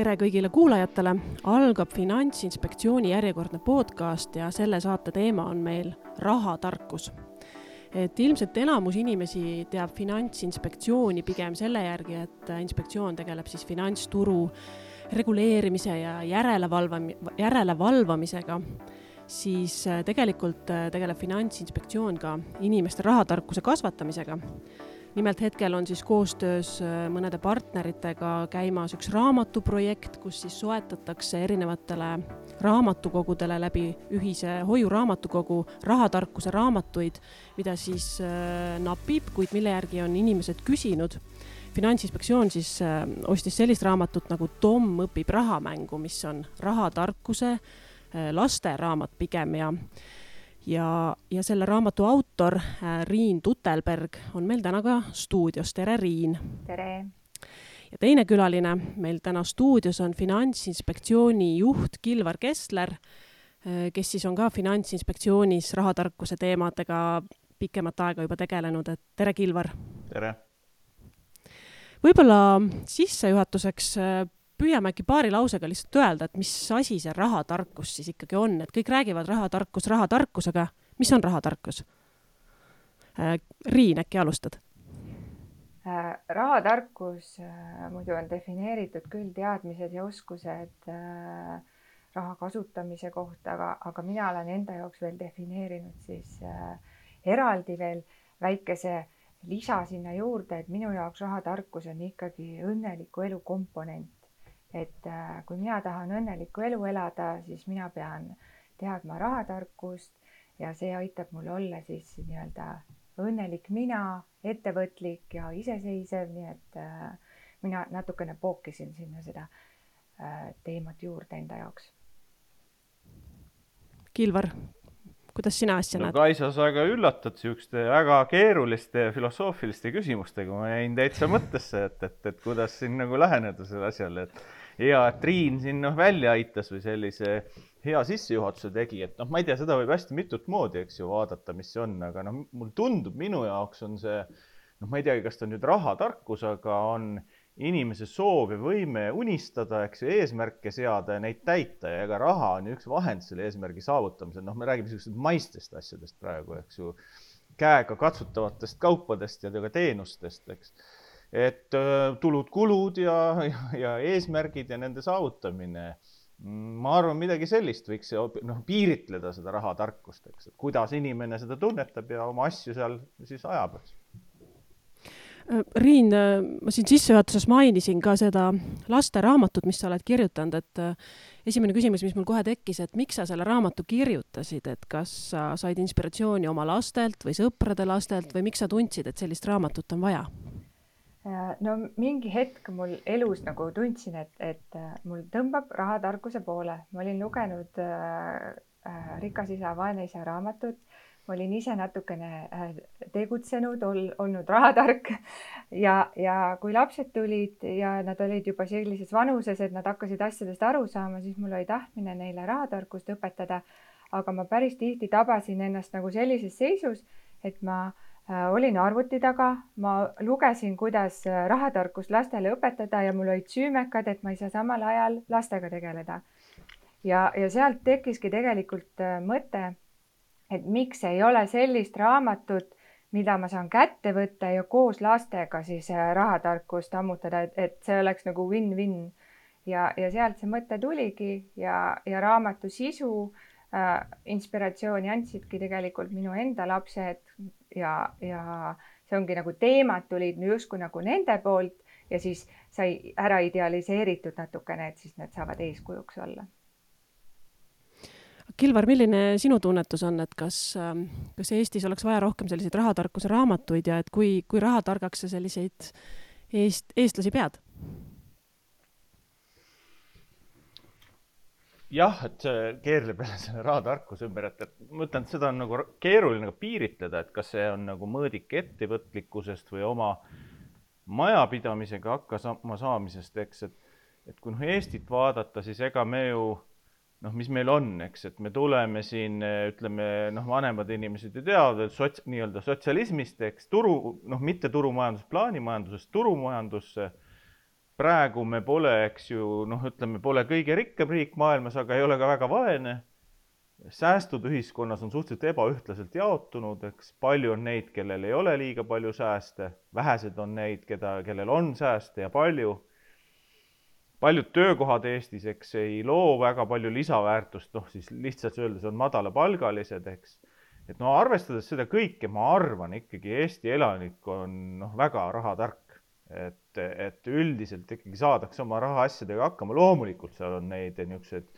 tere kõigile kuulajatele, algab Finantsinspektsiooni järjekordne podcast ja selle saate teema on meil rahatarkus. et ilmselt enamus inimesi teab Finantsinspektsiooni pigem selle järgi, et inspektsioon tegeleb siis finantsturu reguleerimise ja järelevalvam-, järelevalvamisega, siis tegelikult tegeleb Finantsinspektsioon ka inimeste rahatarkuse kasvatamisega nimelt hetkel on siis koostöös äh, mõnede partneritega käimas üks raamatuprojekt, kus siis soetatakse erinevatele raamatukogudele läbi ühise hoiuraamatukogu rahatarkuse raamatuid, mida siis äh, napib, kuid mille järgi on inimesed küsinud. Finantsinspektsioon siis äh, ostis sellist raamatut nagu Tom õpib rahamängu, mis on rahatarkuse lasteraamat pigem ja ja, ja selle raamatu autor äh, Riin Tutelberg on meil täna ka stuudios, tere Riin! tere! ja teine külaline meil täna stuudios on Finantsinspektsiooni juht Kilvar Kessler, äh, kes siis on ka Finantsinspektsioonis rahatarkuse teemadega pikemat aega juba tegelenud, et tere, Kilvar! tere! võib-olla sissejuhatuseks äh, püüame äkki paari lausega lihtsalt öelda, et mis asi see rahatarkus siis ikkagi on, et kõik räägivad rahatarkus, rahatarkus, aga mis on rahatarkus? Äh, Riin, äkki alustad? Äh, rahatarkus äh, muidu on defineeritud küll teadmised ja oskused raha kasutamise kohta, aga, aga mina olen enda jaoks veel defineerinud siis eraldi veel väikese lisa sinna juurde, et minu jaoks rahatarkus on ikkagi õnneliku elu komponent et äh, kui mina tahan õnnelikku elu elada, siis mina pean teadma rahatarkust ja see aitab mul olla siis nii-öelda õnnelik mina, ettevõtlik ja iseseisev, nii et äh, mina natukene pookisin sinna seda äh, teemat juurde enda jaoks. Kilvar, kuidas sina asja no, näed? Kaisa, sa väga üllatad niisuguste väga keeruliste filosoofiliste küsimustega, ma jäin täitsa mõttesse, et, et, et kuidas siin nagu läheneda sellele asjale, et hea, et Triin siin noh välja aitas või sellise hea sissejuhatuse tegi, et noh, ma ei tea, seda võib hästi mitut moodi, eks ju, vaadata, mis see on, aga noh, mulle tundub, minu jaoks on see noh, ma ei teagi, kas ta nüüd rahatarkus, aga on inimese soov ja võime unistada, eks ju, eesmärke seada ja neid täita ja ega raha on ju üks vahend selle eesmärgi saavutamisel, noh, me räägime niisugustest maistest asjadest praegu, eks ju, käega katsutavatest kaupadest ja ka teenustest, eks et tulud-kulud ja, ja, ja eesmärgid ja nende saavutamine. ma arvan, midagi sellist võiks noh, piiritleda seda rahatarkust, eks, et kuidas inimene seda tunnetab ja oma asju seal siis ajab. Riin, ma siin sissejuhatuses mainisin ka seda lasteraamatut, mis sa oled kirjutanud, et esimene küsimus, mis mul kohe tekkis, et miks sa selle raamatu kirjutasid, et kas sa said inspiratsiooni oma lastelt või sõprade lastelt või miks sa tundsid, et sellist raamatut on vaja? Äh, no mingi hetk mul elus nagu tundsin, et, et äh, mul tõmbab rahatarkuse poole. ma olin lugenud äh, äh, Rikas isa, vaene isa raamatut. ma olin ise natukene äh, tegutsenud ol,, olnud rahatark ja, ja kui lapsed tulid ja nad olid juba sellises vanuses, et nad hakkasid asjadest aru saama, siis mul oli tahtmine neile rahatarkust õpetada. aga ma päris tihti tabasin ennast nagu sellises seisus, et ma äh, olin arvuti taga, ma lugesin, kuidas äh, rahatarkust lastele õpetada ja mul olid süümekad, et ma ei saa samal ajal lastega tegeleda. ja, ja sealt tekkiski tegelikult äh, mõte, et miks ei ole sellist raamatut, mida ma saan kätte võtta ja koos lastega siis rahatarkust ammutada, et, et see oleks nagu win-win. ja, ja sealt see mõte tuligi ja, ja raamatu sisu äh, inspiratsiooni andsidki tegelikult minu enda lapsed, ja, ja see ongi nagu teemad tulid justkui nagu nende poolt ja siis sai ära idealiseeritud natukene, et siis need saavad eeskujuks olla. Kilvar, milline sinu tunnetus on, et kas, ähm, kas Eestis oleks vaja rohkem selliseid rahatarkuse raamatuid ja et kui, kui rahatargaks sa selliseid eest, eestlasi pead? Jah, et see keerleb jälle selle rahatarkuse ümber, et, et ma ütlen, et seda on nagu keeruline ka piiritleda, et kas see on nagu mõõdik ettevõtlikkusest või oma majapidamisega hakkama saamisest, eks, et, et kui noh, Eestit vaadata, siis ega me ju noh, mis meil on, eks, et me tuleme siin, ütleme noh, vanemad inimesed ju teavad, et sots-, nii-öelda sotsialismist, eks, turu, noh, mitte turumajandus, plaanimajandusest turumajandusse praegu me pole, eks ju, noh, ütleme, pole kõige rikkam riik maailmas, aga ei ole ka väga vaene. säästud ühiskonnas on suhteliselt ebaühtlaselt jaotunud, eks. Palju on neid, kellel ei ole liiga palju sääste, vähesed on neid, keda, kellel on sääste ja palju. Paljud töökohad Eestis, eks ei loo väga palju lisaväärtust, noh siis lihtsalt öeldes on madalapalgalised, eks. et no arvestades seda kõike, ma arvan ikkagi Eesti elanik on noh, väga rahatark, et, et üldiselt ikkagi saadakse oma rahaasjadega hakkama, loomulikult seal on neid niisuguseid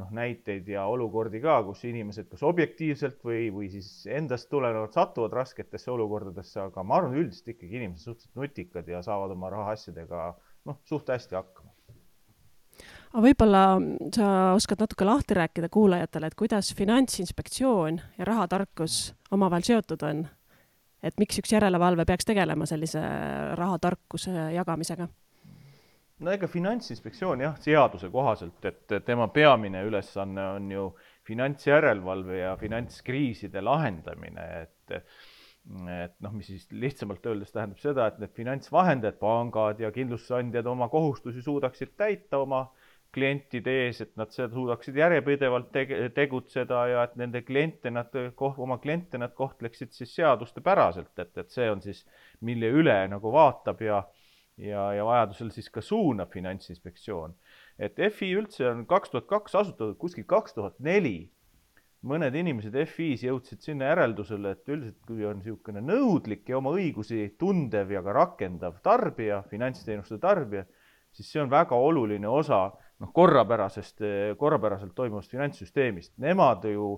noh, näiteid ja olukordi ka, kus inimesed kas objektiivselt või, või siis endast tulenevalt satuvad rasketesse olukordadesse, aga ma arvan, üldiselt ikkagi inimesed suhteliselt nutikad ja saavad oma rahaasjadega noh, suht hästi hakkama aga võib-olla sa oskad natuke lahti rääkida kuulajatele, et kuidas Finantsinspektsioon ja rahatarkus omavahel seotud on? Et miks üks järelevalve peaks tegelema sellise rahatarkuse jagamisega? no ega Finantsinspektsioon jah, seaduse kohaselt, et tema peamine ülesanne on ju finantsjärelevalve ja finantskriiside lahendamine, et et noh, mis siis lihtsamalt öeldes tähendab seda, et need finantsvahendajad, pangad ja kindlustusandjad oma kohustusi suudaksid täita oma klientide ees, et nad seda suudaksid järjepidevalt tege, tegutseda ja et nende kliente nad, oma kliente nad kohtleksid siis seadustepäraselt, et, et see on siis, mille üle nagu vaatab ja, ja, ja vajadusel siis ka suunab Finantsinspektsioon. et FI üldse on kaks tuhat kaks asutatud, kuskil kaks tuhat neli mõned inimesed FI-s jõudsid sinna järeldusele, et üldiselt, kui on niisugune nõudlik ja oma õigusi tundev ja ka rakendav tarbija, finantsteenuste tarbija, siis see on väga oluline osa noh, korrapärasest, korrapäraselt toimuvast finantssüsteemist. Nemad ju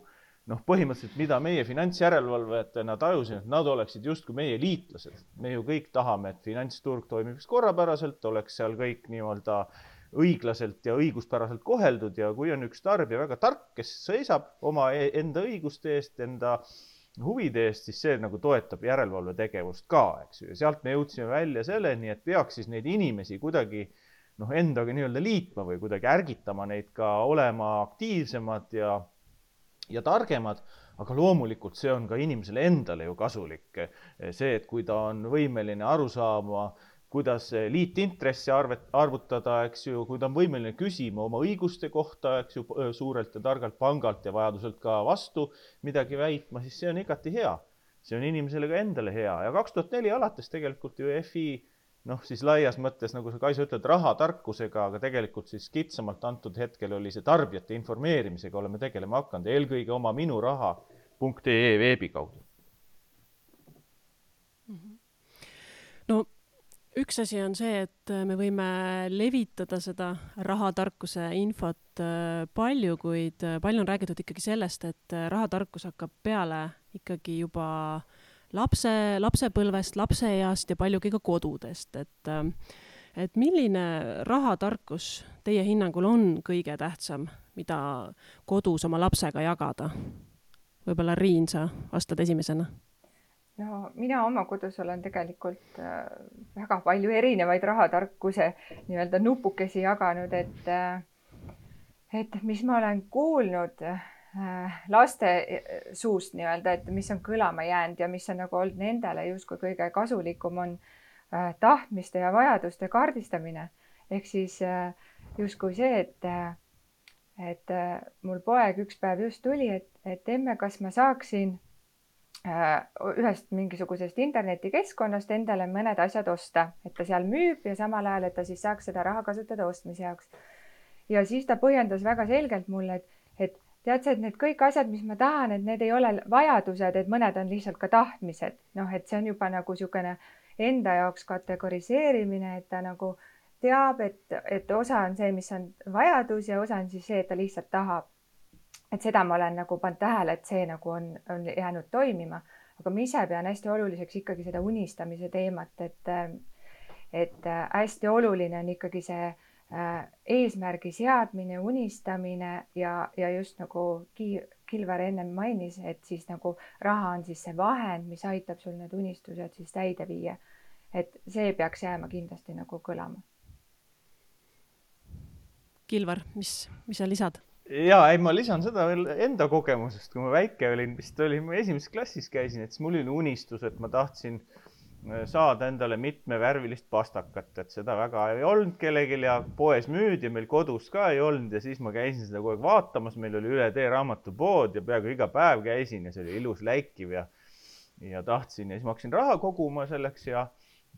noh, põhimõtteliselt, mida meie finantsjärelevalvajatena tajusime, et nad oleksid justkui meie liitlased. me ju kõik tahame, et finantsturg toimiks korrapäraselt, oleks seal kõik nii-öelda õiglaselt ja õiguspäraselt koheldud ja kui on üks tarbija väga tark, kes seisab oma e-, enda õiguste eest, enda huvide eest, siis see nagu toetab järelevalvetegevust ka, eks ju, ja sealt me jõudsime välja selleni, et peaks siis neid inimesi kuidagi äh, noh, endaga nii-öelda liitma või kuidagi ärgitama neid ka olema aktiivsemad ja, ja targemad. aga loomulikult see on ka inimesele endale ju kasulik. see, et kui ta on võimeline aru saama, kuidas liitintressi arvet, arvutada, eks ju, kui ta on võimeline küsima oma õiguste kohta, eks ju, suurelt ja targalt pangalt ja vajaduselt ka vastu midagi väitma, siis see on igati hea. see on inimesele ka endale hea ja kaks tuhat neli alates tegelikult ju FI noh, siis laias mõttes, nagu sa, Kaisa, ütled, rahatarkusega, aga tegelikult siis kitsamalt antud hetkel oli see tarbijate informeerimisega oleme tegelema hakanud, eelkõige oma minuraha.ee veebi kaudu. no üks asi on see, et me võime levitada seda rahatarkuse infot äh, palju, kuid äh, palju on räägitud ikkagi sellest, et äh, rahatarkus hakkab peale ikkagi juba äh, lapse, lapsepõlvest, lapseeast ja paljugi ka kodudest, et ähm, et milline rahatarkus teie hinnangul on kõige tähtsam, mida kodus oma lapsega jagada? võib-olla Riin, sa vastad esimesena no mina oma kodus olen tegelikult äh, väga palju erinevaid rahatarkuse nii-öelda nupukesi jaganud, et äh, et mis ma olen kuulnud Äh, laste äh, suust nii-öelda, et mis on kõlama jäänud ja mis on nagu olnud nendele justkui kõige kasulikum, on äh, tahtmiste ja vajaduste kaardistamine. ehk siis justkui see, et, et mul poeg üks päev just tuli, et, et emme, kas ma saaksin ühest mingisugusest internetikeskkonnast endale mõned asjad osta, et ta seal müüb ja samal ajal, et ta siis saaks seda raha kasutada ostmise jaoks. ja siis ta põhjendas väga selgelt mulle, et tead sa, et need kõik asjad, mis ma tahan, et need ei ole vajadused, et mõned on lihtsalt ka tahtmised, noh, et see on juba nagu niisugune enda jaoks kategoriseerimine, et ta nagu teab, et, et osa on see, mis on vajadus ja osa on siis see, et ta lihtsalt tahab. et seda ma olen nagu pannud tähele, et see nagu on, on jäänud toimima, aga ma ise pean hästi oluliseks ikkagi seda unistamise teemat, et et hästi oluline on ikkagi see eesmärgi seadmine, unistamine ja, ja just nagu Ki-, Kilvar ennem mainis, et siis nagu raha on siis see vahend, mis aitab sul need unistused siis täide viia. et see peaks jääma kindlasti nagu kõlama. Kilvar, mis, mis sa lisad? ja ei, ma lisan seda veel enda kogemusest, kui ma väike olin, vist olin, ma esimeses klassis käisin, et siis mul oli unistus, et ma tahtsin saada endale mitmevärvilist pastakat, et seda väga ei olnud kellelgi ja poes müüdi, meil kodus ka ei olnud ja siis ma käisin seda kogu aeg vaatamas, meil oli üle tee raamatupood ja peaaegu iga päev käisin ja see oli ilus läikiv ja ja tahtsin ja siis ma hakkasin raha koguma selleks ja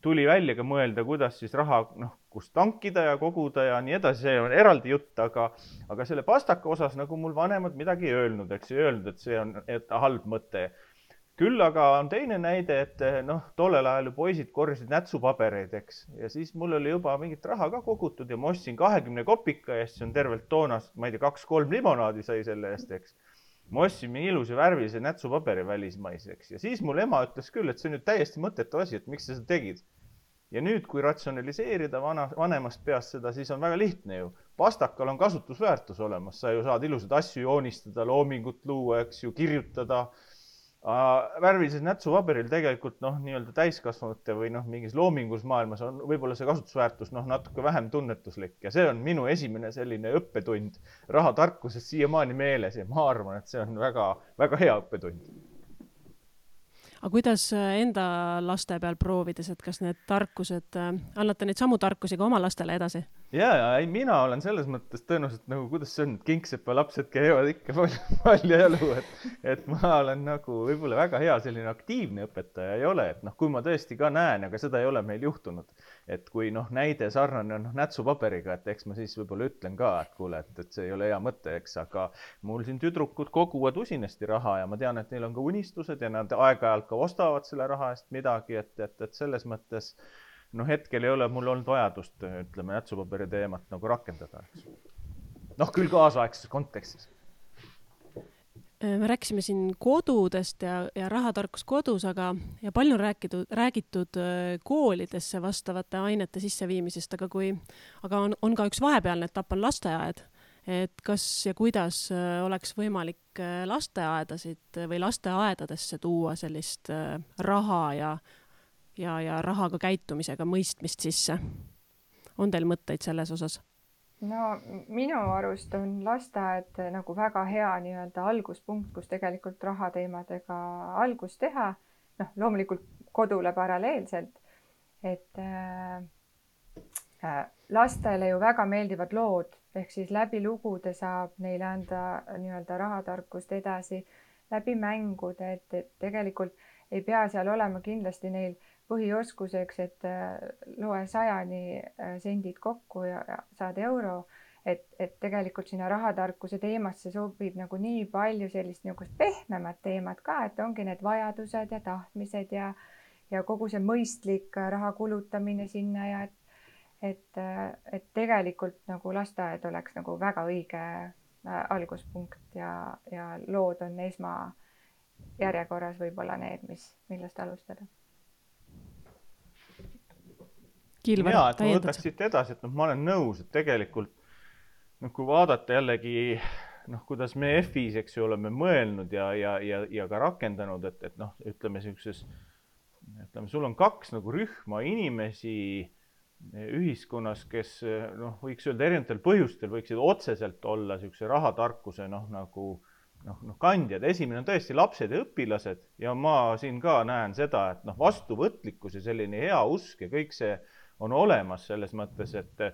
tuli välja ka mõelda, kuidas siis raha, noh, kust tankida ja koguda ja nii edasi, see on eraldi jutt, aga, aga selle pastaka osas nagu mul vanemad midagi ei öelnud, eks ei öelnud, et see on, et halb mõte küll aga on teine näide, et eh, noh, tollel ajal ju poisid korjasid nätsupabereid, eks, ja siis mul oli juba mingit raha ka kogutud ja ma ostsin kahekümne kopika eest, see on tervelt toonast, ma ei tea, kaks-kolm limonaadi sai selle eest, eks. ma ostsin mingi ilusa värvilise nätsupaberi välismaise, eks, ja siis mul ema ütles küll, et see on nüüd täiesti mõttetu asi, et miks sa seda tegid. ja nüüd, kui ratsionaliseerida vana, vanemast peast seda, siis on väga lihtne ju. pastakal on kasutusväärtus olemas, sa ju saad ilusaid asju joonistada, loomingut luua, eks ju, kirjutada värvilisel nätsupaberil tegelikult noh, nii-öelda täiskasvanute või noh, mingis loomingus maailmas on võib-olla see kasutusväärtus noh, natuke vähem tunnetuslik. Ja see on minu esimene selline õppetund rahatarkusest siiamaani meeles ja ma arvan, et see on väga-väga hea õppetund aga kuidas äh, enda laste peal proovides, et kas need tarkused, äh, annate neid samu tarkusi ka oma lastele edasi? ja, ja ei, mina olen selles mõttes tõenäoliselt nagu, kuidas see on, kingsepa lapsed käivad ikka palju, palju jalu, et, et ma olen nagu võib-olla väga hea selline aktiivne õpetaja ei ole, et noh, kui ma tõesti ka näen, aga seda ei ole meil juhtunud et kui noh, näide sarnane on noh, nätsupaberiga, et eks ma siis võib-olla ütlen ka, et kuule, et, et see ei ole hea mõte, eks, aga mul siin tüdrukud koguvad usinasti raha ja ma tean, et neil on ka unistused ja nad aeg-ajalt ka ostavad selle raha eest midagi, et, et, et selles mõttes noh, hetkel ei ole mul olnud vajadust, ütleme, nätsupaberi teemat nagu rakendada, eks. noh, küll kaasaegses kontekstis me rääkisime siin kodudest ja, ja rahatarkus kodus, aga, ja palju on räägitud, räägitud äh, koolidesse vastavate ainete sisseviimisest, aga kui, aga on, on ka üks vahepealne etapp on lasteaed. et kas ja kuidas äh, oleks võimalik lasteaedasid või lasteaedadesse tuua sellist raha ja, ja, ja rahaga käitumisega mõistmist sisse? on teil mõtteid selles osas? No minu arust on lasteaed nagu väga hea nii-öelda alguspunkt, kus tegelikult rahateemadega algust teha. noh, loomulikult kodule paralleelselt, et äh, äh, lastele ju väga meeldivad lood, ehk siis läbi lugude saab neile anda nii-öelda rahatarkust edasi, läbi mängude, et, et tegelikult ei pea seal olema kindlasti neil põhioskuseks, et äh, loe sajani äh, sendid kokku ja, ja saad euro. et, et tegelikult sinna rahatarkuse teemasse sobib nagu nii palju sellist niisugust pehmemat teemat ka, et ongi need vajadused ja tahtmised ja, ja kogu see mõistlik raha kulutamine sinna ja et, et, et tegelikult nagu lasteaed oleks nagu väga õige äh, alguspunkt ja, ja lood on esmajärjekorras võib-olla need, mis, millest alustada Kilvar, ja, et ma võtaks siit edasi, et noh, ma olen nõus, et tegelikult noh, kui vaadata jällegi noh, kuidas me EF-is, eks ju, oleme mõelnud ja, ja, ja, ja ka rakendanud, et, et noh, ütleme niisuguses, ütleme, sul on kaks nagu rühma inimesi ühiskonnas, kes noh, võiks öelda erinevatel põhjustel võiksid otseselt olla niisuguse rahatarkuse noh, nagu noh, noh, kandjad. esimene on tõesti lapsed ja õpilased ja ma siin ka näen seda, et noh, vastuvõtlikkus ja selline hea usk ja kõik see on olemas selles mõttes, et,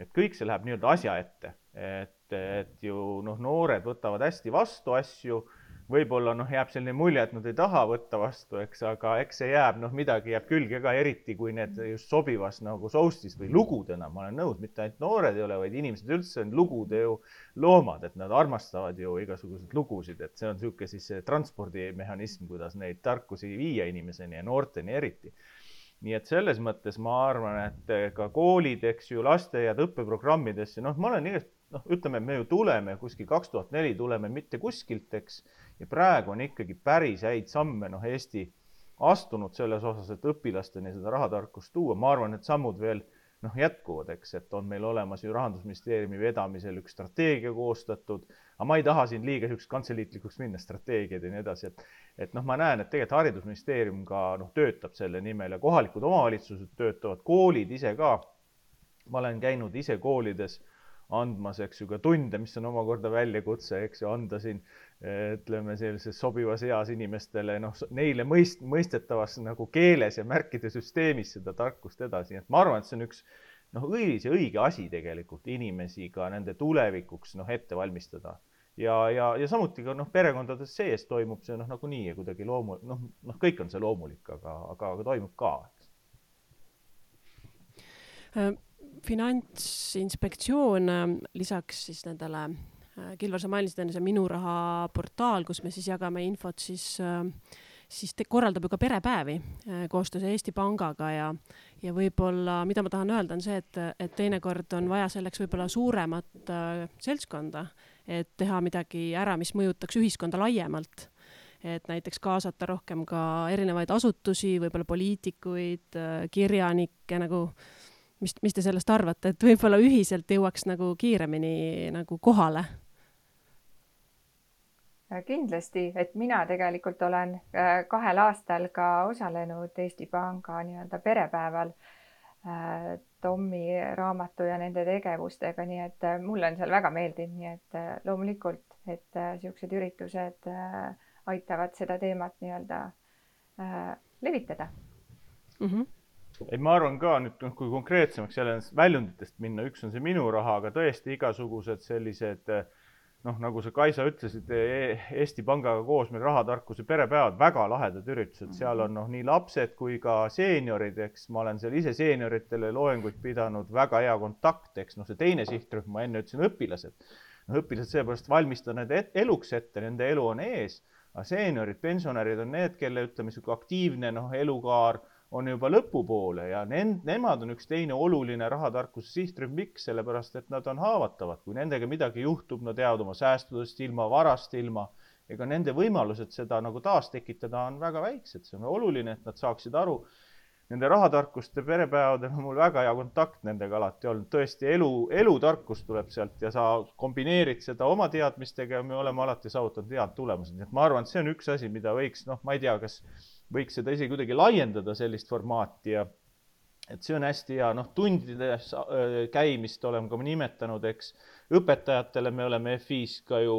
et kõik see läheb nii-öelda asja ette, et, et ju noh, noored võtavad hästi vastu asju, võib-olla noh, jääb selline mulje, et nad ei taha võtta vastu, eks, aga eks see jääb, noh, midagi jääb külge ka, eriti kui need just sobivas nagu soustis või lugudena, ma olen nõus, mitte ainult noored ei ole, vaid inimesed üldse on lugude ju loomad, et nad armastavad ju igasuguseid lugusid, et see on niisugune siis transpordimehhanism, kuidas neid tarkusi viia inimeseni ja noorteni eriti nii et selles mõttes ma arvan, et eh, ka koolid, eks ju, lasteaiad õppeprogrammidesse, noh, ma olen igast, noh, ütleme, me ju tuleme kuskil kaks tuhat neli, tuleme mitte kuskilt, eks. ja praegu on ikkagi päris häid samme, noh, Eesti astunud selles osas, et õpilasteni seda rahatarkust tuua, ma arvan, et sammud veel noh, jätkuvad, eks, et on meil olemas ju Rahandusministeeriumi vedamisel üks strateegia koostatud, aga ma ei taha siin liiga niisuguseks kantseliitlikuks minna, strateegiad ja nii edasi, et et noh, ma näen, et tegelikult Haridusministeerium ka noh, töötab selle nimel ja kohalikud omavalitsused töötavad, koolid ise ka. ma olen käinud ise koolides andmas, eks ju, ka tunde, mis on omakorda väljakutse, eks ju, anda siin ütleme sellises sobivas eas inimestele noh, neile mõist-, mõistetavas nagu keeles ja märkide süsteemis seda tarkust edasi, nii et ma arvan, et see on üks noh, õilis ja õige asi tegelikult inimesi ka nende tulevikuks noh, ette valmistada ja, ja, ja samuti ka noh, perekondades sees toimub see noh, nagunii kuidagi loomu-, noh, noh, kõik on see loomulik, aga, aga, aga toimub ka, eks Äh, finantsinspektsioon äh, lisaks siis nendele, äh, Kilvar, sa mainisid enne see Minu Raha portaal, kus me siis jagame infot, siis, siis te, korraldab ju ka perepäevi koostöös Eesti Pangaga ja, ja võib-olla, mida ma tahan öelda, on see, et, et teinekord on vaja selleks võib-olla suuremat seltskonda, et teha midagi ära, mis mõjutaks ühiskonda laiemalt et näiteks kaasata rohkem ka erinevaid asutusi, võib-olla poliitikuid, kirjanikke nagu mis, mis te sellest arvate, et võib-olla ühiselt jõuaks nagu kiiremini nagu kohale? kindlasti, et mina tegelikult olen äh, kahel aastal ka osalenud Eesti Panga nii-öelda perepäeval äh, Tommi raamatu ja nende tegevustega, nii et äh, mulle on seal väga meeldinud, nii et loomulikult, et niisugused üritused aitavad seda teemat nii-öelda levitada mm. -hmm ei, ma arvan ka nüüd, noh, kui konkreetsemaks jälle väljunditest minna, üks on see minu raha, aga tõesti igasugused sellised noh, nagu sa, Kaisa, ütlesid e, Eesti Pangaga koos meil rahatarkuse perepäevad, väga lahedad üritused, seal on noh, nii lapsed kui ka seeniorid, eks. Ma olen seal ise seenioritele loenguid pidanud, väga hea kontakt, eks. Noh, see teine sihtrühm, ma enne ütlesin õpilased. noh, õpilased seepärast valmistan need et, eluks ette, nende elu on ees, aga seeniorid, pensionärid on need, kelle ütleme, niisugune aktiivne noh, elukaar on juba lõpupoole ja nend-, nemad on üks teine oluline rahatarkuse sihtrühm, miks, sellepärast et nad on haavatavad, kui nendega midagi juhtub, nad jäävad oma säästudest ilma, varast ilma, ega nende võimalused seda nagu taastekitada on väga väiksed, see on oluline, et nad saaksid aru, nende rahatarkuste perepäevadel on mul väga hea kontakt nendega alati olnud, tõesti elu, elutarkus tuleb sealt ja sa kombineerid seda oma teadmistega ja me oleme alati saavutanud head tulemused, nii et ma arvan, et see on üks asi, mida võiks, noh, ma ei tea, kas võiks seda isegi kuidagi laiendada, sellist formaati ja et see on hästi hea, noh, tundides äh, käimist oleme ka nimetanud, eks. õpetajatele me oleme FI-s ka ju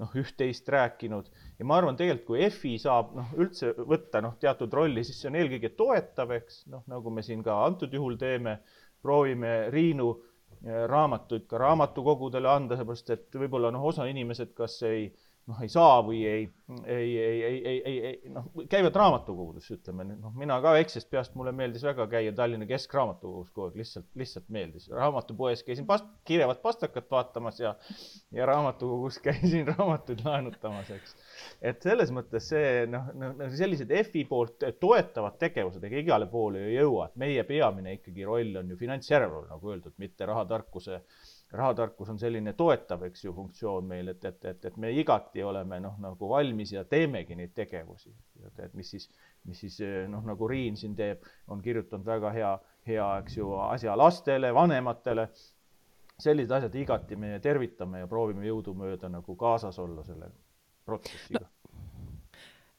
noh, üht-teist rääkinud. Ja ma arvan, tegelikult kui FI saab noh, üldse võtta noh, teatud rolli, siis see on eelkõige toetav, eks. Noh, nagu me siin ka antud juhul teeme, proovime Riinu äh, raamatuid ka raamatukogudele anda, seepärast et võib-olla noh, osa inimesed kas ei noh, ei saa või ei, ei, ei, ei, ei, ei, ei noh, käivad raamatukogudes, ütleme noh, mina ka väiksest peast, mulle meeldis väga käia Tallinna Keskraamatukogus kogu aeg, lihtsalt, lihtsalt meeldis. raamatupoes käisin past-, kirevat pastakat vaatamas ja, ja raamatukogus käisin raamatuid laenutamas, eks. et selles mõttes see noh, noh sellised FI poolt toetavad tegevused, ega igale poole ei jõua, et meie peamine ikkagi roll on ju finantsjärelevalve, nagu öeldud, mitte rahatarkuse rahatarkus on selline toetav, eks ju, funktsioon meil, et, et, et, et me igati oleme noh, nagu valmis ja teemegi neid tegevusi. et mis siis, mis siis noh, nagu Riin siin teeb, on kirjutanud väga hea, hea, eks ju, asja lastele, vanematele. sellised asjad igati me tervitame ja proovime jõudumööda nagu kaasas olla selle protsessiga no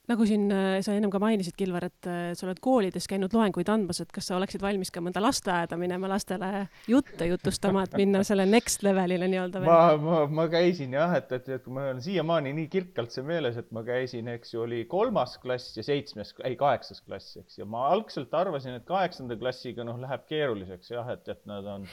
nagu siin äh, sa ennem ka mainisid, Kilvar, et äh, sa oled koolides käinud loenguid andmas, et kas sa oleksid valmis ka mõnda lasteaeda minema lastele jutte jutustama, et minna selle next levelile nii-öelda? ma, ma, ma käisin jah, et, et, et mul on siiamaani nii kirkalt see meeles, et ma käisin, eks ju, oli kolmas klass ja seitsmes, ei kaheksas klass, eks, ja ma algselt arvasin, et kaheksanda klassiga noh, läheb keeruliseks jah, et, et nad on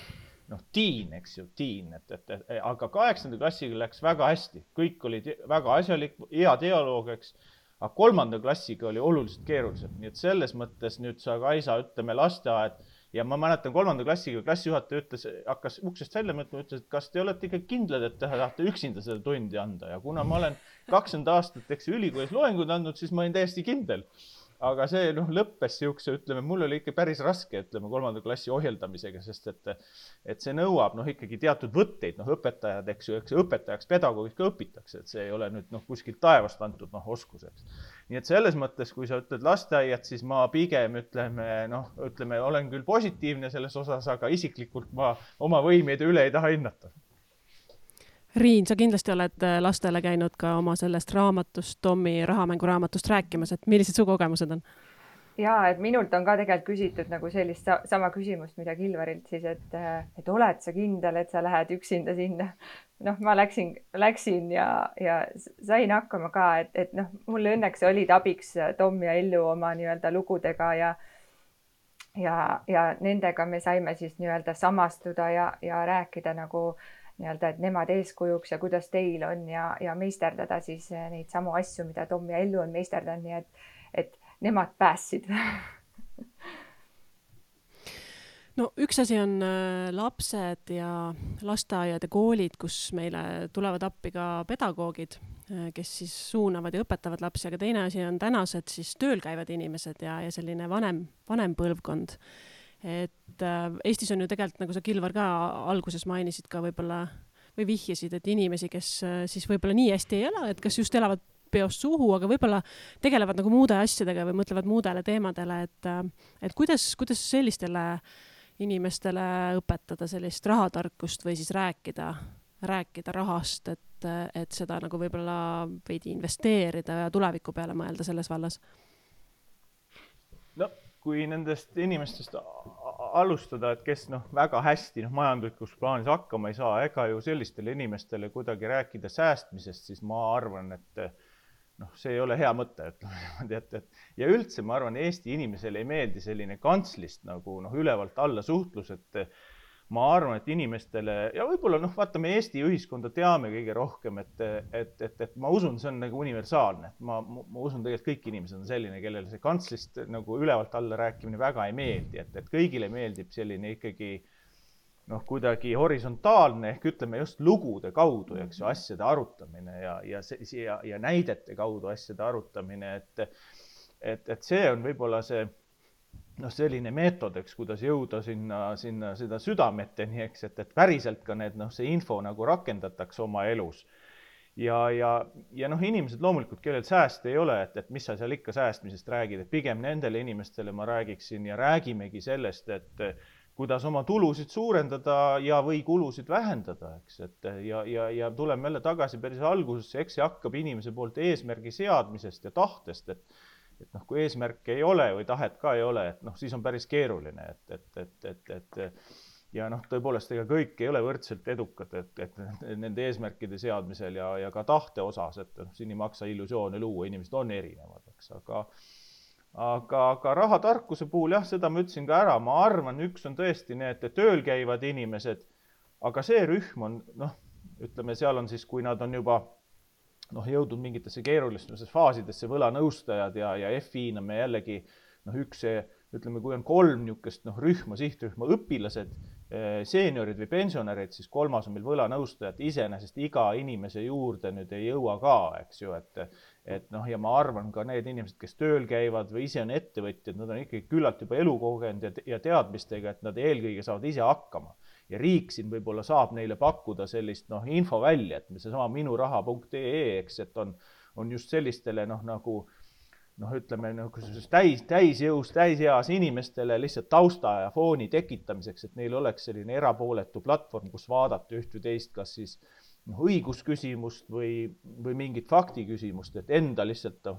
noh, teen, eks ju, teen, et, et, et aga kaheksanda klassiga läks väga hästi, kõik olid väga asjalik, hea dialoog, eks aga kolmanda klassiga oli oluliselt keerulisem, nii et selles mõttes nüüd sa, Kaisa, ütleme lasteaed ja ma mäletan kolmanda klassiga klassijuhataja ütles, hakkas uksest välja mõtlema, ütles, et kas te olete ikka kindlad, et te tahate üksinda seda tundi anda. Ja kuna ma olen kakskümmend aastat, eks ju, ülikoolis loenguid andnud, siis ma olin täiesti kindel aga see noh, lõppes siukse, ütleme, mul oli ikka päris raske, ütleme, kolmanda klassi ohjeldamisega, sest et, et see nõuab noh, ikkagi teatud võtteid, noh, õpetajad, eks ju, eks õpetajaks, pedagoogis ka õpitakse, et see ei ole nüüd noh, kuskilt taevast antud noh, oskuseks. nii et selles mõttes, kui sa ütled lasteaiad, siis ma pigem ütleme noh, ütleme, olen küll positiivne selles osas, aga isiklikult ma oma võimeid üle ei taha hinnata Riin, sa kindlasti oled äh, lastele käinud ka oma sellest raamatust, Tommi rahamänguraamatust rääkimas, et millised su kogemused on? ja et minult on ka tegelikult küsitud nagu sellist sama küsimust, mida Kilvarilt siis, et, et oled sa kindel, et sa lähed üksinda sinna? noh, ma läksin, läksin ja, ja sain hakkama ka, et, et noh, mulle õnneks olid abiks Tom ja Ellu oma nii-öelda lugudega ja ja, ja nendega me saime siis nii-öelda samastuda ja, ja rääkida nagu nii-öelda, et nemad eeskujuks ja kuidas teil on ja, ja meisterdada siis neid samu asju, mida Tom ja Ellu on meisterdanud, nii et, et nemad päästsid no üks asi on äh, lapsed ja lasteaiad ja koolid, kus meile tulevad appi ka pedagoogid, äh, kes siis suunavad ja õpetavad lapsi, aga teine asi on tänased siis tööl käivad inimesed ja, ja selline vanem, vanem põlvkond. Et äh, Eestis on ju tegelikult, nagu sa, Kilvar, ka alguses mainisid ka võib-olla või vihjasid, et inimesi, kes siis võib-olla nii hästi ei ela, et kas just elavad peost suhu, aga võib-olla tegelevad nagu muude asjadega või mõtlevad muudele teemadele, et, et kuidas, kuidas sellistele inimestele õpetada sellist rahatarkust või siis rääkida, rääkida rahast, et, et seda nagu võib-olla veidi investeerida ja tuleviku peale mõelda selles vallas? no kui nendest inimestest alustada, et kes noh, väga hästi noh, majanduslikus plaanis hakkama ei saa, ega ju sellistele inimestele kuidagi rääkida säästmisest, siis ma arvan, et noh, see ei ole hea mõte, ütleme niimoodi, et, et ja üldse ma arvan, Eesti inimesele ei meeldi selline kantslist nagu noh, ülevalt alla suhtlus, et ma arvan, et inimestele ja võib-olla noh, vaata, me Eesti ühiskonda teame kõige rohkem, et, et, et, et ma usun, see on nagu universaalne, et ma, ma usun tegelikult kõik inimesed on selline, kellele see kantslist nagu ülevalt alla rääkimine väga ei meeldi, et, et kõigile meeldib selline ikkagi noh, kuidagi horisontaalne ehk ütleme just lugude kaudu, eks ju, asjade arutamine ja, ja see ja, ja näidete kaudu asjade arutamine, et et, et see on võib-olla see noh, selline meetod, eks, kuidas jõuda sinna, sinna seda südameteni, eks, et, et päriselt ka need noh, see info nagu rakendatakse oma elus. ja, ja, ja noh, inimesed loomulikult, kellel sääste ei ole, et, et mis sa seal ikka säästmisest räägid, et pigem nendele inimestele ma räägiksin ja räägimegi sellest, et kuidas oma tulusid suurendada ja, või kulusid vähendada, eks, et ja, ja, ja tuleme jälle tagasi päris algusesse, eks see hakkab inimese poolt eesmärgi seadmisest ja tahtest, et et noh, kui eesmärke ei ole või tahet ka ei ole, et noh, siis on päris keeruline, et, et, et, et, et ja noh, tõepoolest, ega kõik ei ole võrdselt edukad, et, et nende eesmärkide seadmisel ja, ja ka tahte osas, et noh, siin ei maksa illusioone luua, inimesed on erinevad, eks, aga aga, aga rahatarkuse puhul jah, seda ma ütlesin ka ära, ma arvan, üks on tõesti need tööl käivad inimesed, aga see rühm on noh, ütleme, seal on siis, kui nad on juba noh, jõudnud mingitesse keerulistesse faasidesse, võlanõustajad ja, ja FI-na me jällegi noh, üks see ütleme, kui on kolm niisugust noh, rühma, sihtrühma, õpilased, eh, seeniorid või pensionärid, siis kolmas on meil võlanõustajad, iseenesest iga inimese juurde nüüd ei jõua ka, eks ju, et et noh, ja ma arvan ka need inimesed, kes tööl käivad või ise on ettevõtjad, nad on ikkagi küllalt juba elukogenud ja, ja teadmistega, et nad eelkõige saavad ise hakkama. Ja riik siin võib-olla saab neile pakkuda sellist noh, info välja, et seesama minuraha.ee, eks, et on, on just sellistele noh, nagu noh, ütleme nagu täis, täisjõus, täiseas inimestele lihtsalt tausta ja fooni tekitamiseks, et neil oleks selline erapooletu platvorm, kus vaadata üht või teist, kas siis äh, noh, õigusküsimust või, või mingit faktiküsimust, et enda lihtsalt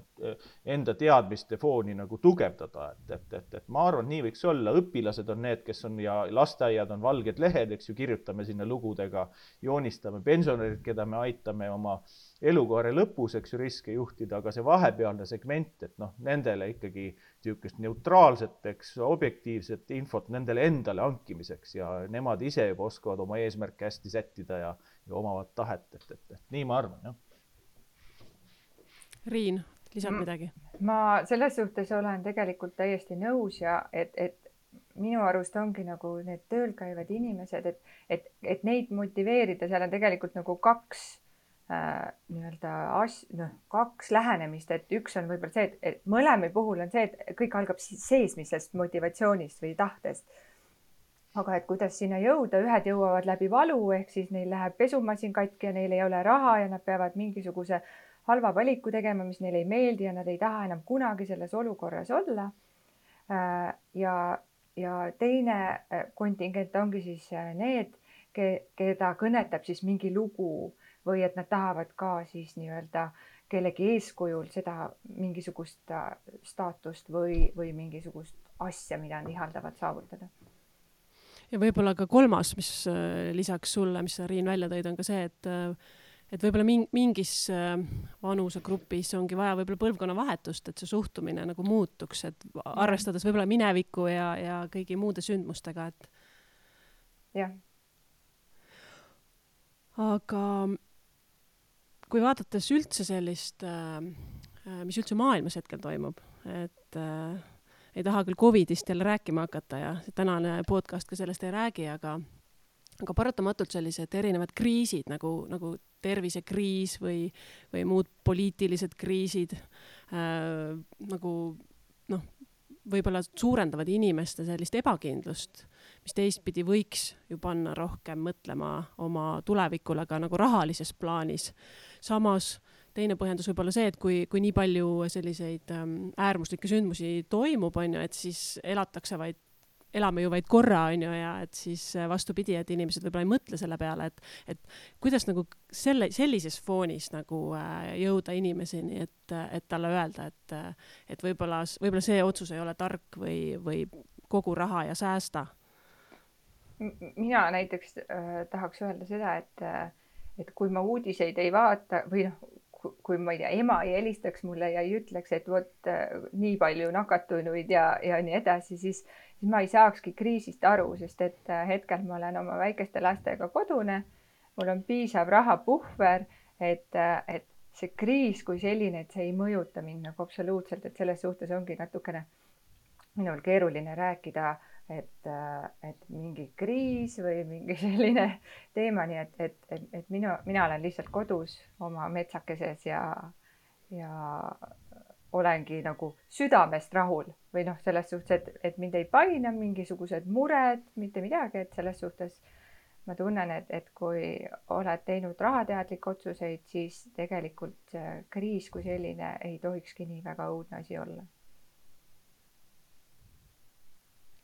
enda teadmiste fooni nagu tugevdada, et, et, et, et ma arvan, nii võiks olla, õpilased on need, kes on ja lasteaiad on valged lehed, eks ju, kirjutame sinna lugudega, joonistame pensionärid, keda me aitame oma elukaare lõpus, eks ju, riske juhtida, aga see vahepealne segment, et noh, nendele ikkagi niisugust neutraalset, eks, objektiivset infot nendele endale hankimiseks ja nemad ise juba oskavad oma eesmärke hästi sättida ja ja omavad tahet, et, et, et nii ma arvan, jah. Riin, lisad midagi? ma selles suhtes olen tegelikult täiesti nõus ja et, et minu arust ongi nagu need tööl käivad inimesed, et, et, et neid motiveerida, seal on tegelikult nagu kaks äh, nii-öelda as-, noh, kaks lähenemist, et üks on võib-olla see, et, et mõlema puhul on see, et kõik algab seesmisest motivatsioonist või tahtest aga et kuidas sinna jõuda, ühed jõuavad läbi valu, ehk siis neil läheb pesumasin katki ja neil ei ole raha ja nad peavad mingisuguse halva valiku tegema, mis neile ei meeldi ja nad ei taha enam kunagi selles olukorras olla. Äh, ja, ja teine äh, kontingent ongi siis äh, need, keda kõnetab siis mingi lugu või et nad tahavad ka siis nii-öelda kellegi eeskujul seda mingisugust staatust või, või mingisugust asja, mida nad ihaldavad saavutada. Ja võib-olla ka kolmas, mis äh, lisaks sulle, mis sa, Riin, välja tõid, on ka see, et äh, et võib-olla mingis vanusegrupis ongi vaja võib-olla põlvkonnavahetust, et see suhtumine nagu muutuks, et arvestades võib-olla mineviku ja, ja kõigi muude sündmustega, et. jah. aga kui vaadates üldse sellist, äh, äh, mis üldse maailmas hetkel toimub, et äh, ei taha küll Covidist jälle rääkima hakata ja tänane podcast ka sellest ei räägi, aga aga paratamatult sellised erinevad kriisid nagu, nagu tervisekriis või, või muud poliitilised kriisid äh, nagu noh, võib-olla suurendavad inimeste sellist ebakindlust, mis teistpidi võiks ju panna rohkem mõtlema oma tulevikule ka nagu rahalises plaanis. Samas teine põhjendus võib olla see, et kui, kui nii palju selliseid ähm, äärmuslikke sündmusi toimub, on ju, et siis elatakse vaid elame ju vaid korra, on ju, ja et siis äh, vastupidi, et inimesed võib-olla ei mõtle selle peale, et, et kuidas nagu selle, sellises foonis nagu äh, jõuda inimeseni, et, et talle öelda, et, et võib-olla, võib-olla see otsus ei ole tark või, või kogu raha ja säästa. mina näiteks äh, tahaks öelda seda, et äh, et kui ma uudiseid ei vaata või noh, kui ma ei tea, ema ei helistaks mulle ja ei ütleks, et vot äh, nii palju nakatunuid ja, ja nii edasi, siis, siis ma ei saakski kriisist aru, sest et äh, hetkel ma olen oma väikeste lastega kodune. mul on piisav rahapuhver, et, äh, et see kriis kui selline, et see ei mõjuta mind nagu absoluutselt, et selles suhtes ongi natukene minul keeruline rääkida äh, et mingi kriis või mingi selline teema, nii et, et, et, et minu, mina olen lihtsalt kodus oma metsakeses ja, ja olengi nagu südamest rahul või noh, selles suhtes, et, et mind ei paina mingisugused mured, mitte midagi, et selles suhtes ma tunnen, et, et kui oled teinud rahateadlikke otsuseid, siis tegelikult kriis kui selline ei tohikski nii väga õudne asi olla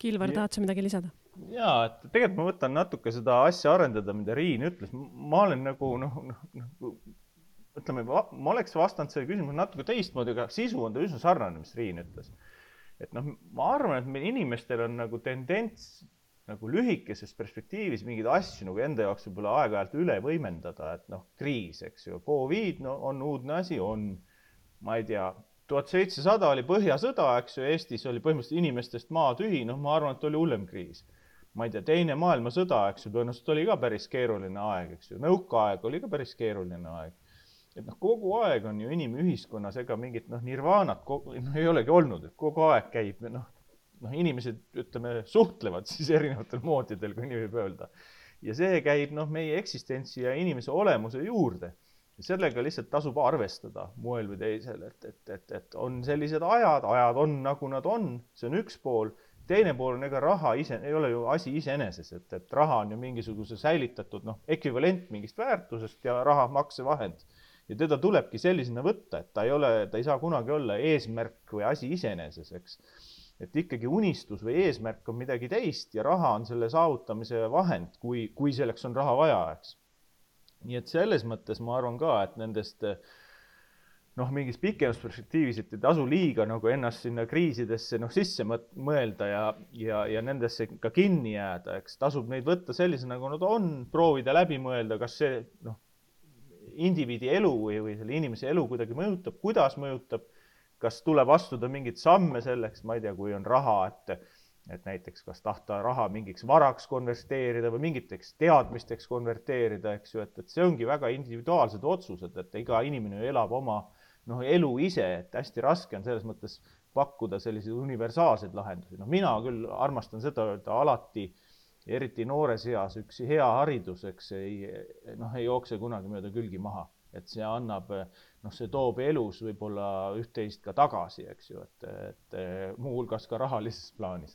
Kilvar, tahad sa midagi lisada? ja, et tegelikult ma võtan natuke seda asja arendada, mida Riin ütles. ma olen nagu noh, noh, noh ütleme, ma oleks vastanud sellele küsimusele natuke teistmoodi, aga sisu on ta üsna sarnane, mis Riin ütles. et noh, ma arvan, et meil inimestel on nagu tendents nagu lühikeses perspektiivis mingeid asju nagu enda jaoks võib-olla aeg-ajalt üle võimendada, et noh, kriis, eks ju, Covid, no on uudne asi, on, ma ei tea tuhat seitsesada oli Põhjasõda, eks ju, Eestis oli põhimõtteliselt inimestest maa tühi, noh, ma arvan, et oli hullem kriis. ma ei tea, Teine maailmasõda, eks ju, tõenäoliselt oli ka päris keeruline aeg, eks ju, nõukaaeg oli ka päris keeruline aeg. et noh, kogu aeg on ju inimühiskonnas ega mingit noh, nirvaanat noh, ei olegi olnud, et kogu aeg käib noh, noh, inimesed ütleme, suhtlevad siis erinevatel moodidel, kui nii võib öelda. ja see käib noh, meie eksistentsi ja inimese olemuse juurde sellega lihtsalt tasub arvestada moel või teisel, et, et, et, et on sellised ajad, ajad on nagu nad on, see on üks pool. teine pool on, ega raha ise ei ole ju asi iseeneses, et, et raha on ju mingisuguse säilitatud noh, ekvivalent mingist väärtusest ja raha maksevahend. ja teda tulebki sellisena võtta, et ta ei ole, ta ei saa kunagi olla eesmärk või asi iseeneses, eks. et ikkagi unistus või eesmärk on midagi teist ja raha on selle saavutamise vahend, kui, kui selleks on raha vaja, eks nii et selles mõttes ma arvan ka, et nendest noh, mingis pikemas perspektiivis, et ei tasu liiga nagu ennast sinna kriisidesse noh, sisse mõelda ja, ja, ja nendesse ka kinni jääda, eks tasub neid võtta sellisena, nagu nad on, proovida läbi mõelda, kas see noh, indiviidi elu või, või selle inimese elu kuidagi mõjutab, kuidas mõjutab, kas tuleb astuda mingeid samme selleks, ma ei tea, kui on raha, et et näiteks kas tahta raha mingiks varaks konverteerida või mingiteks teadmisteks konverteerida, eks ju, et, et see ongi väga individuaalsed otsused, et iga inimene ju elab oma noh, elu ise, et hästi raske on selles mõttes pakkuda selliseid universaalseid lahendusi. noh, mina küll armastan seda öelda alati, eriti noores eas, üks hea haridus, eks ei noh, ei jookse kunagi mööda külgi maha, et see annab noh, see toob elus võib-olla üht-teist ka tagasi, eks ju, et, et muuhulgas ka rahalises plaanis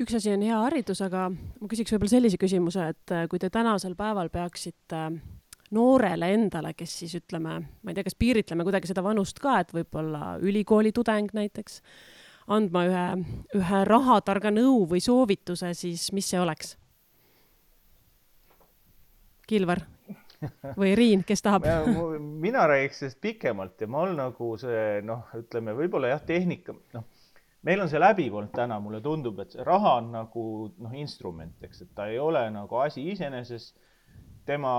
üks asi on hea haridus, aga ma küsiks võib-olla sellise küsimuse, et äh, kui te tänasel päeval peaksite äh, noorele endale, kes siis ütleme, ma ei tea, kas piiritleme kuidagi seda vanust ka, et võib-olla ülikooli tudeng näiteks, andma ühe, ühe rahatarga nõu või soovituse, siis mis see oleks? Kilvar? või Riin, kes tahab? mina räägiks sellest pikemalt ja mul nagu see noh, ütleme võib-olla jah, tehnika, noh, meil on see läbi olnud täna, mulle tundub, et see raha on nagu noh, instrument, eks, et ta ei ole nagu asi iseeneses. Tema,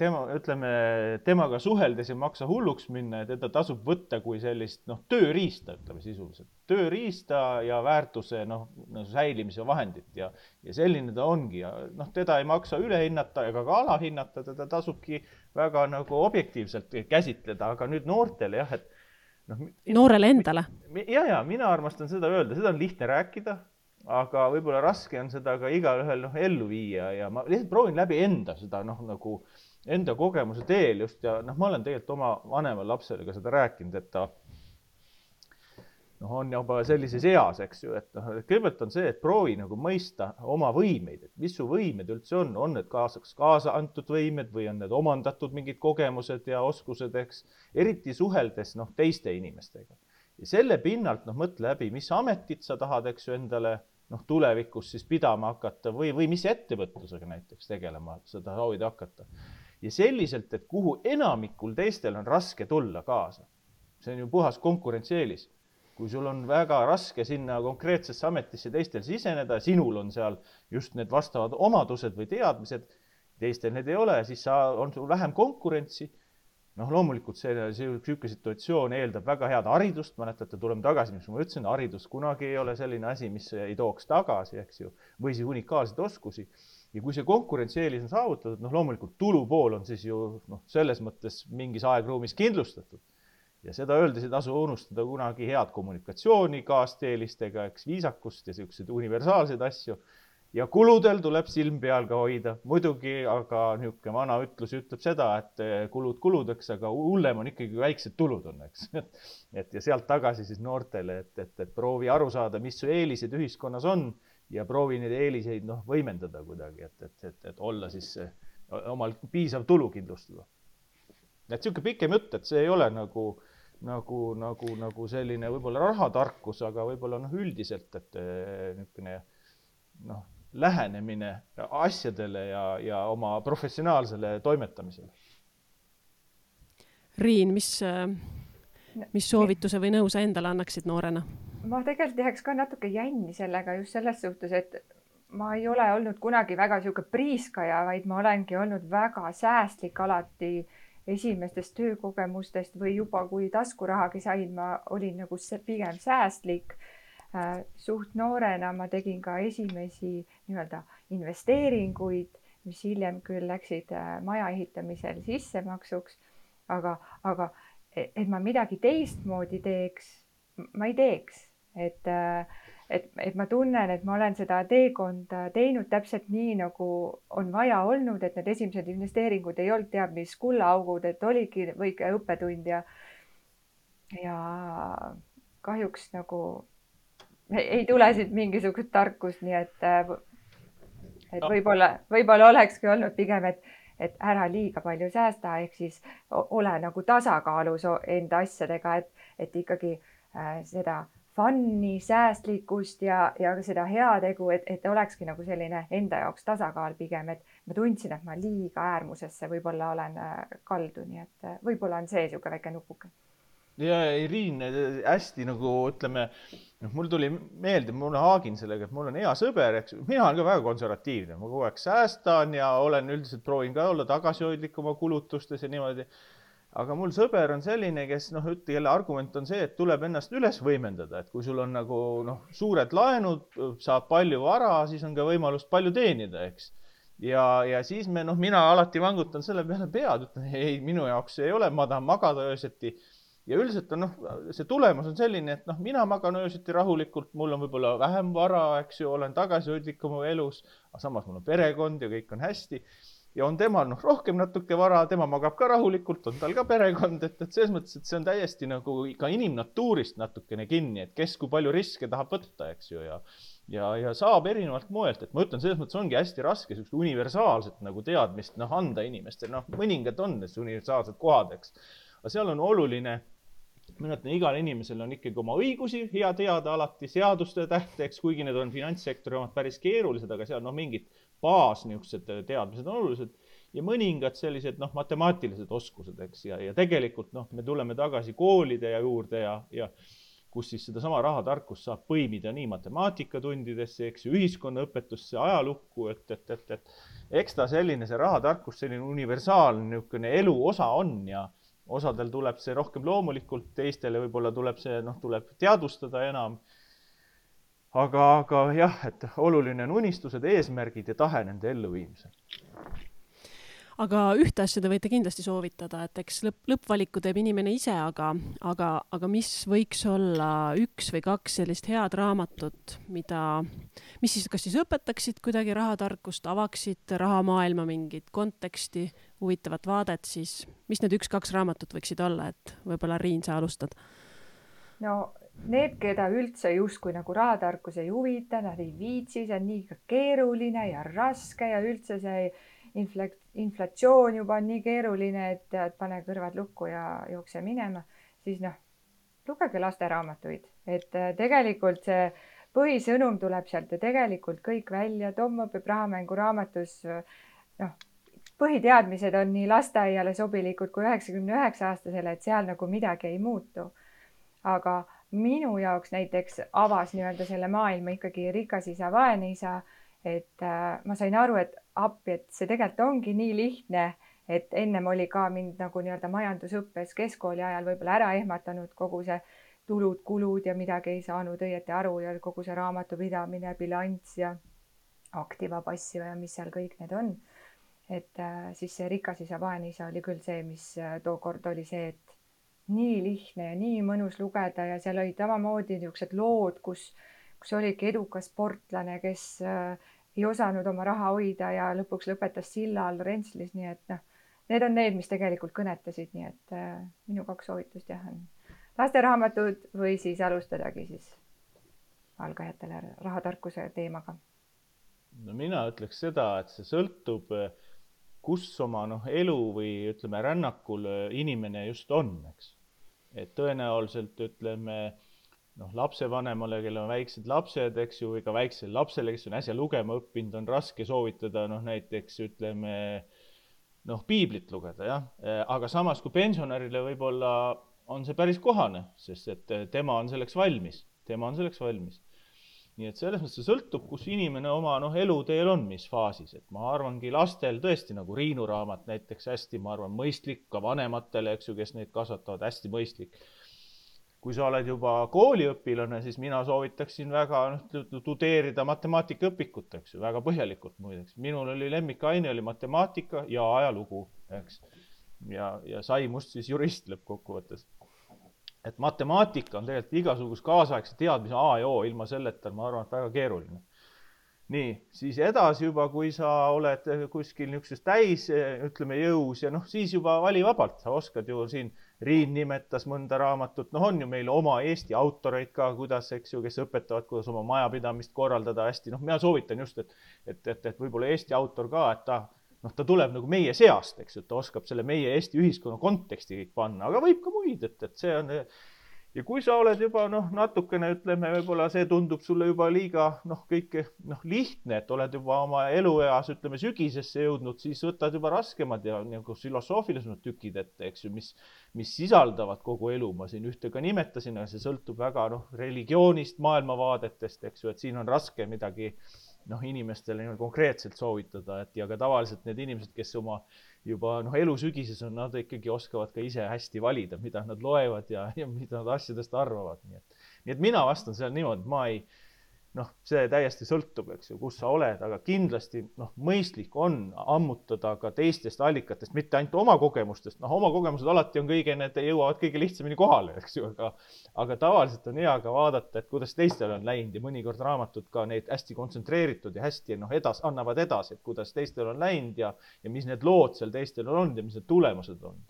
tema, ütleme temaga suheldes ei maksa hulluks minna ja teda tasub võtta kui sellist noh, tööriista, ütleme sisuliselt, tööriista ja väärtuse noh, säilimise vahendit ja, ja selline ta ongi ja noh, teda ei maksa üle hinnata ega ka alahinnata, teda tasubki väga nagu objektiivselt käsitleda, aga nüüd noortele jah, et noh. noorele endale. ja, ja mina armastan seda öelda, seda on lihtne rääkida aga võib-olla raske on seda ka igalühel noh ellu viia ja ma lihtsalt proovin läbi enda seda noh, nagu enda kogemuse teel just ja noh, ma olen tegelikult oma vanemale lapsele ka seda rääkinud, et ta noh, on juba sellises eas, eks ju, et noh, kõigepealt on see, et proovi nagu mõista oma võimeid, et mis su võimed üldse on, on need kaasaks kaasa antud võimed või on need omandatud mingid kogemused ja oskused, eks, eriti suheldes noh, teiste inimestega ja selle pinnalt noh, mõtle läbi, mis ametit sa tahad, eks ju, endale noh, tulevikus siis pidama hakata või, või mis ettevõtlusega näiteks tegelema sa soovid hakata. ja selliselt, et kuhu enamikul teistel on raske tulla kaasa. see on ju puhas konkurentsieelis. Kui sul on väga raske sinna konkreetsesse ametisse teistel siseneda, sinul on seal just need vastavad omadused või teadmised, teistel need ei ole, siis sa, on sul vähem konkurentsi noh, loomulikult see, niisugune situatsioon eeldab väga head haridust, mäletate, tuleme tagasi, mis ma ütlesin, haridus kunagi ei ole selline asi, mis ei tooks tagasi, eks ju, või siis unikaalseid oskusi. ja kui see konkurentsieelis on saavutatud, noh, loomulikult tulupool on siis ju noh, selles mõttes mingis aegruumis kindlustatud. Ja seda öeldes ei tasu unustada kunagi head kommunikatsiooni kaasteelistega, eks, viisakust ja niisuguseid universaalseid asju ja kuludel tuleb silm peal ka hoida, muidugi, aga niisugune vana ütlus ütleb seda, et eh, kulud kuludeks, aga hullem on ikkagi, kui väiksed tulud on, eks. et ja sealt tagasi siis noortele, et, et, et proovi aru saada, mis su eelised ühiskonnas on ja proovi neid eeliseid noh, võimendada kuidagi, et, et, et, et olla siis omal piisav tulu kindlustada. et niisugune pikem jutt, et see ei ole nagu nagu, nagu, nagu selline võib-olla rahatarkus, aga võib-olla noh, üldiselt, et eh, niisugune noh lähenemine asjadele ja, ja oma professionaalsele toimetamisele. Riin, mis, mis soovituse või nõu sa endale annaksid noorena? ma tegelikult jääks ka natuke jänni sellega just selles suhtes, et ma ei ole olnud kunagi väga niisugune priiskaja, vaid ma olengi olnud väga säästlik alati esimestest töökogemustest või juba kui taskurahagi sain, ma olin nagu pigem säästlik Äh, suht noorena ma tegin ka esimesi nii-öelda investeeringuid, mis hiljem küll läksid äh, maja ehitamisel sissemaksuks. aga, aga e-, et ma midagi teistmoodi teeks, ma ei teeks, et, äh, et, et ma tunnen, et ma olen seda teekonda teinud täpselt nii, nagu on vaja olnud, et need esimesed investeeringud ei olnud teab mis kullaaugud, et oligi õige õppetund ja, ja kahjuks nagu ei tule siit mingisugust tarkust, nii et, äh, et võib-olla, võib-olla olekski olnud pigem, et, et ära liiga palju säästa, ehk siis ole nagu tasakaalus enda asjadega, et, et ikkagi äh, seda fun'i, säästlikkust ja, ja ka seda heategu, et, et olekski nagu selline enda jaoks tasakaal pigem, et ma tundsin, et ma liiga äärmusesse võib-olla olen äh, kaldu, nii et äh, võib-olla on see niisugune väike nupuke ja Iriin hästi nagu ütleme, noh, mul tuli meelde, mul haagin sellega, et mul on hea sõber, eks mina olen ka väga konservatiivne, ma kogu aeg säästan ja olen üldiselt proovin ka olla tagasihoidlik oma kulutustes ja niimoodi. Aga mul sõber on selline, kes noh, kelle argument on see, et tuleb ennast üles võimendada, et kui sul on nagu noh, suured laenud, saab palju vara, siis on ka võimalust palju teenida, eks. Ja, ja siis me noh, mina alati vangutan selle peale pead, ütlen ei, minu jaoks ei ole, ma tahan magada öösiti. Ja üldiselt on noh, see tulemus on selline, et noh, mina magan öösiti rahulikult, mul on võib-olla vähem vara, eks ju, olen tagasihoidlikum elus, aga samas mul on perekond ja kõik on hästi. Ja on temal noh, rohkem natuke vara, tema magab ka rahulikult, on tal ka perekond, et, et selles mõttes, et see on täiesti nagu ka inimnatuurist natukene kinni, et kes kui palju riske tahab võtta, eks ju, ja ja, ja saab erinevalt moelt, et ma ütlen, selles mõttes ongi hästi raske niisugust universaalset nagu teadmist noh, anda inimestele, noh, mõningad on need universaalsed kohad, eks. Aga seal on oluline mina ütlen, igal inimesel on ikkagi oma õigusi hea teada alati, seaduste tähteks, kuigi need on finantssektori omad päris keerulised, aga seal noh, mingid baas niisugused teadmised on olulised. ja mõningad sellised noh, matemaatilised oskused, eks, ja, ja tegelikult noh, me tuleme tagasi koolide juurde ja, ja kus siis sedasama rahatarkust saab põimida nii matemaatikatundidesse, eks ju, ühiskonnaõpetusse, ajalukku, et, et, et, et eks ta selline, see rahatarkus, selline universaalne niisugune elu osa on ja osadel tuleb see rohkem loomulikult, teistele võib-olla tuleb see, noh, tuleb teadvustada enam. Aga, aga jah, et oluline on unistused, eesmärgid ja tahe nende elluviimisel aga ühte asja te võite kindlasti soovitada, et eks lõpp, lõppvaliku teeb inimene ise, aga, aga, aga mis võiks olla üks või kaks sellist head raamatut, mida, mis siis, kas siis õpetaksid kuidagi rahatarkust, avaksid rahamaailma mingit konteksti, huvitavat vaadet, siis mis need üks-kaks raamatut võiksid olla, et võib-olla Riin, sa alustad? no need, keda üldse justkui nagu rahatarkus ei huvita, nad ei viitsi, see on nii keeruline ja raske ja üldse see infla-, inflatsioon juba on nii keeruline, et tead, pane kõrvad lukku ja jookse minema, siis noh, lugege lasteraamatuid, et äh, tegelikult see põhisõnum tuleb sealt ja tegelikult kõik välja. Tom õpib rahamängu raamatus, noh, põhiteadmised on nii lasteaiale sobilikud kui üheksakümne üheksa aastasele, et seal nagu midagi ei muutu. aga minu jaoks näiteks avas nii-öelda selle maailma ikkagi Rikas isa, vaene isa et äh, ma sain aru, et appi, et see tegelikult ongi nii lihtne, et ennem oli ka mind nagu nii-öelda majandusõppes keskkooli ajal võib-olla ära ehmatanud kogu see tulud-kulud ja midagi ei saanud õieti aru ja kogu see raamatupidamine, bilanss ja aktiva, passiva ja mis seal kõik need on. et äh, siis see rikas isa, vaene isa oli küll see, mis äh, tookord oli see, et nii lihtne ja nii mõnus lugeda ja seal olid samamoodi niisugused lood, kus kus oligi edukas sportlane, kes äh, ei osanud oma raha hoida ja lõpuks lõpetas silla all Rentslis, nii et noh, need on need, mis tegelikult kõnetasid, nii et äh, minu kaks soovitust jah, on lasteraamatud või siis alustadagi siis algajatele rahatarkuse teemaga. no mina ütleks seda, et see sõltub, kus oma noh, elu või ütleme, rännakul inimene just on, eks. Et tõenäoliselt ütleme noh, lapsevanemale, kellel on väiksed lapsed, eks ju, või ka väiksele lapsele, kes on äsja lugema õppinud, on raske soovitada noh, näiteks ütleme noh, piiblit lugeda, jah. aga samas kui pensionärile võib-olla on see päris kohane, sest et tema on selleks valmis, tema on selleks valmis. Nii et selles mõttes see sõltub, kus inimene oma noh, eluteel on, mis faasis, et ma arvangi lastel tõesti nagu Riinu raamat näiteks hästi, ma arvan, mõistlik ka vanematele, eks ju, kes neid kasvatavad, hästi mõistlik kui sa oled juba kooliõpilane, siis mina soovitaksin väga noh, tudeerida matemaatikaõpikut, eks ju, väga põhjalikult muideks. minul oli lemmikaine oli matemaatika ja ajalugu, eks. ja, ja sai must siis jurist lõppkokkuvõttes. Et matemaatika on tegelikult igasuguse kaasaegse teadmise A ja O, ilma selleta ma arvan, et väga keeruline. Nii, siis edasi juba, kui sa oled kuskil niisuguses täis, ütleme jõus ja noh, siis juba vali vabalt, sa oskad ju siin Riin nimetas mõnda raamatut, noh, on ju meil oma Eesti autoreid ka, kuidas, eks ju, kes õpetavad, kuidas oma majapidamist korraldada hästi, noh, mina soovitan just, et, et, et, et võib-olla Eesti autor ka, et ta noh, ta tuleb nagu meie seast, eks ju, ta oskab selle meie Eesti ühiskonna konteksti kõik panna, aga võib ka muid, et, et see on ja kui sa oled juba noh, natukene ütleme, võib-olla see tundub sulle juba liiga noh, kõik noh, lihtne, et oled juba oma elueas, ütleme sügisesse jõudnud, siis võtad juba raskemad ja nagu filosoofilisemad tükid ette, eks ju, mis, mis sisaldavad kogu elu. ma siin ühte ka nimetasin, aga see sõltub väga noh, religioonist, maailmavaadetest, eks ju, et siin on raske midagi noh, inimestele niimoodi konkreetselt soovitada, et ja ka tavaliselt need inimesed, kes oma juba noh, elu sügises on, nad ikkagi oskavad ka ise hästi valida, mida nad loevad ja, ja mida nad asjadest arvavad, nii et, nii et mina vastan sellele niimoodi, et ma ei noh, see täiesti sõltub, eks ju, kus sa oled, aga kindlasti noh, mõistlik on ammutada ka teistest allikatest, mitte ainult oma kogemustest, noh, oma kogemused alati on kõige, need jõuavad kõige lihtsamini kohale, eks ju, aga aga tavaliselt on hea ka vaadata, et kuidas teistel on läinud ja mõnikord raamatud ka neid hästi kontsentreeritud ja hästi noh, edas, annavad edasi, et kuidas teistel on läinud ja ja mis need lood seal teistel on olnud ja mis need tulemused on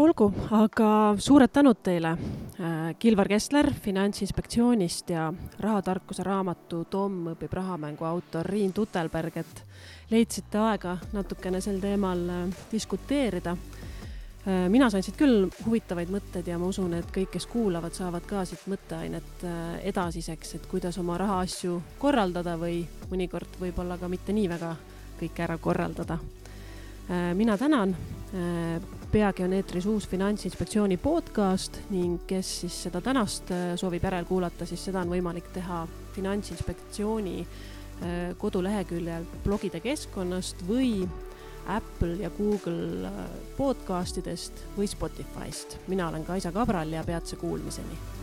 olgu, aga suured tänud teile, äh, Kilvar Kessler Finantsinspektsioonist ja rahatarkuse raamatu Tom õpib rahamängu autor Riin Tutelberg, et leidsite aega natukene sel teemal äh, diskuteerida. Äh, mina sain siit küll huvitavaid mõtteid ja ma usun, et kõik, kes kuulavad, saavad ka siit mõtteainet edasiseks, et kuidas oma rahaasju korraldada või mõnikord võib-olla ka mitte nii väga kõike ära korraldada. mina tänan, peagi on eetris uus Finantsinspektsiooni podcast ning kes siis seda tänast soovib järelkuulata, siis seda on võimalik teha Finantsinspektsiooni koduleheküljel blogide keskkonnast või Apple ja Google podcastidest või Spotify'st. mina olen Kaisa Kabral ja peatse kuulmiseni